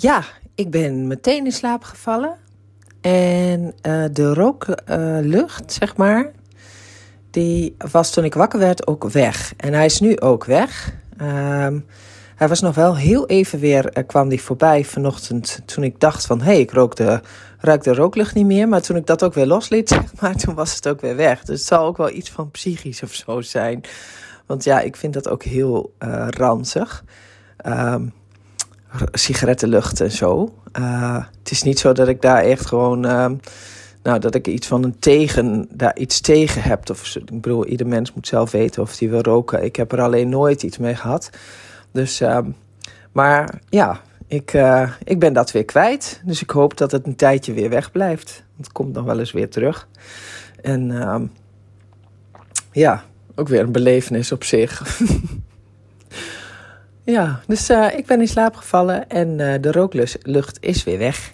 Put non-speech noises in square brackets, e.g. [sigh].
Ja, ik ben meteen in slaap gevallen. En uh, de rooklucht, uh, zeg maar, die was toen ik wakker werd ook weg. En hij is nu ook weg. Um, hij was nog wel heel even weer, uh, kwam die voorbij vanochtend toen ik dacht van... hé, hey, ik rook de, ruik de rooklucht niet meer. Maar toen ik dat ook weer losliet, [laughs] zeg maar, toen was het ook weer weg. Dus het zal ook wel iets van psychisch of zo zijn. Want ja, ik vind dat ook heel ranzig. Um, sigarettenlucht en zo. Uh, het is niet zo dat ik daar echt gewoon... Uh, nou, dat ik iets van een tegen, daar iets tegen heb. Of, ik bedoel, ieder mens moet zelf weten of hij wil roken. Ik heb er alleen nooit iets mee gehad. Dus, uh, maar ja, ik, uh, ik ben dat weer kwijt. Dus ik hoop dat het een tijdje weer wegblijft. Want het komt nog wel eens weer terug. En uh, ja, ook weer een belevenis op zich. [laughs] ja, dus uh, ik ben in slaap gevallen en uh, de rooklucht is weer weg.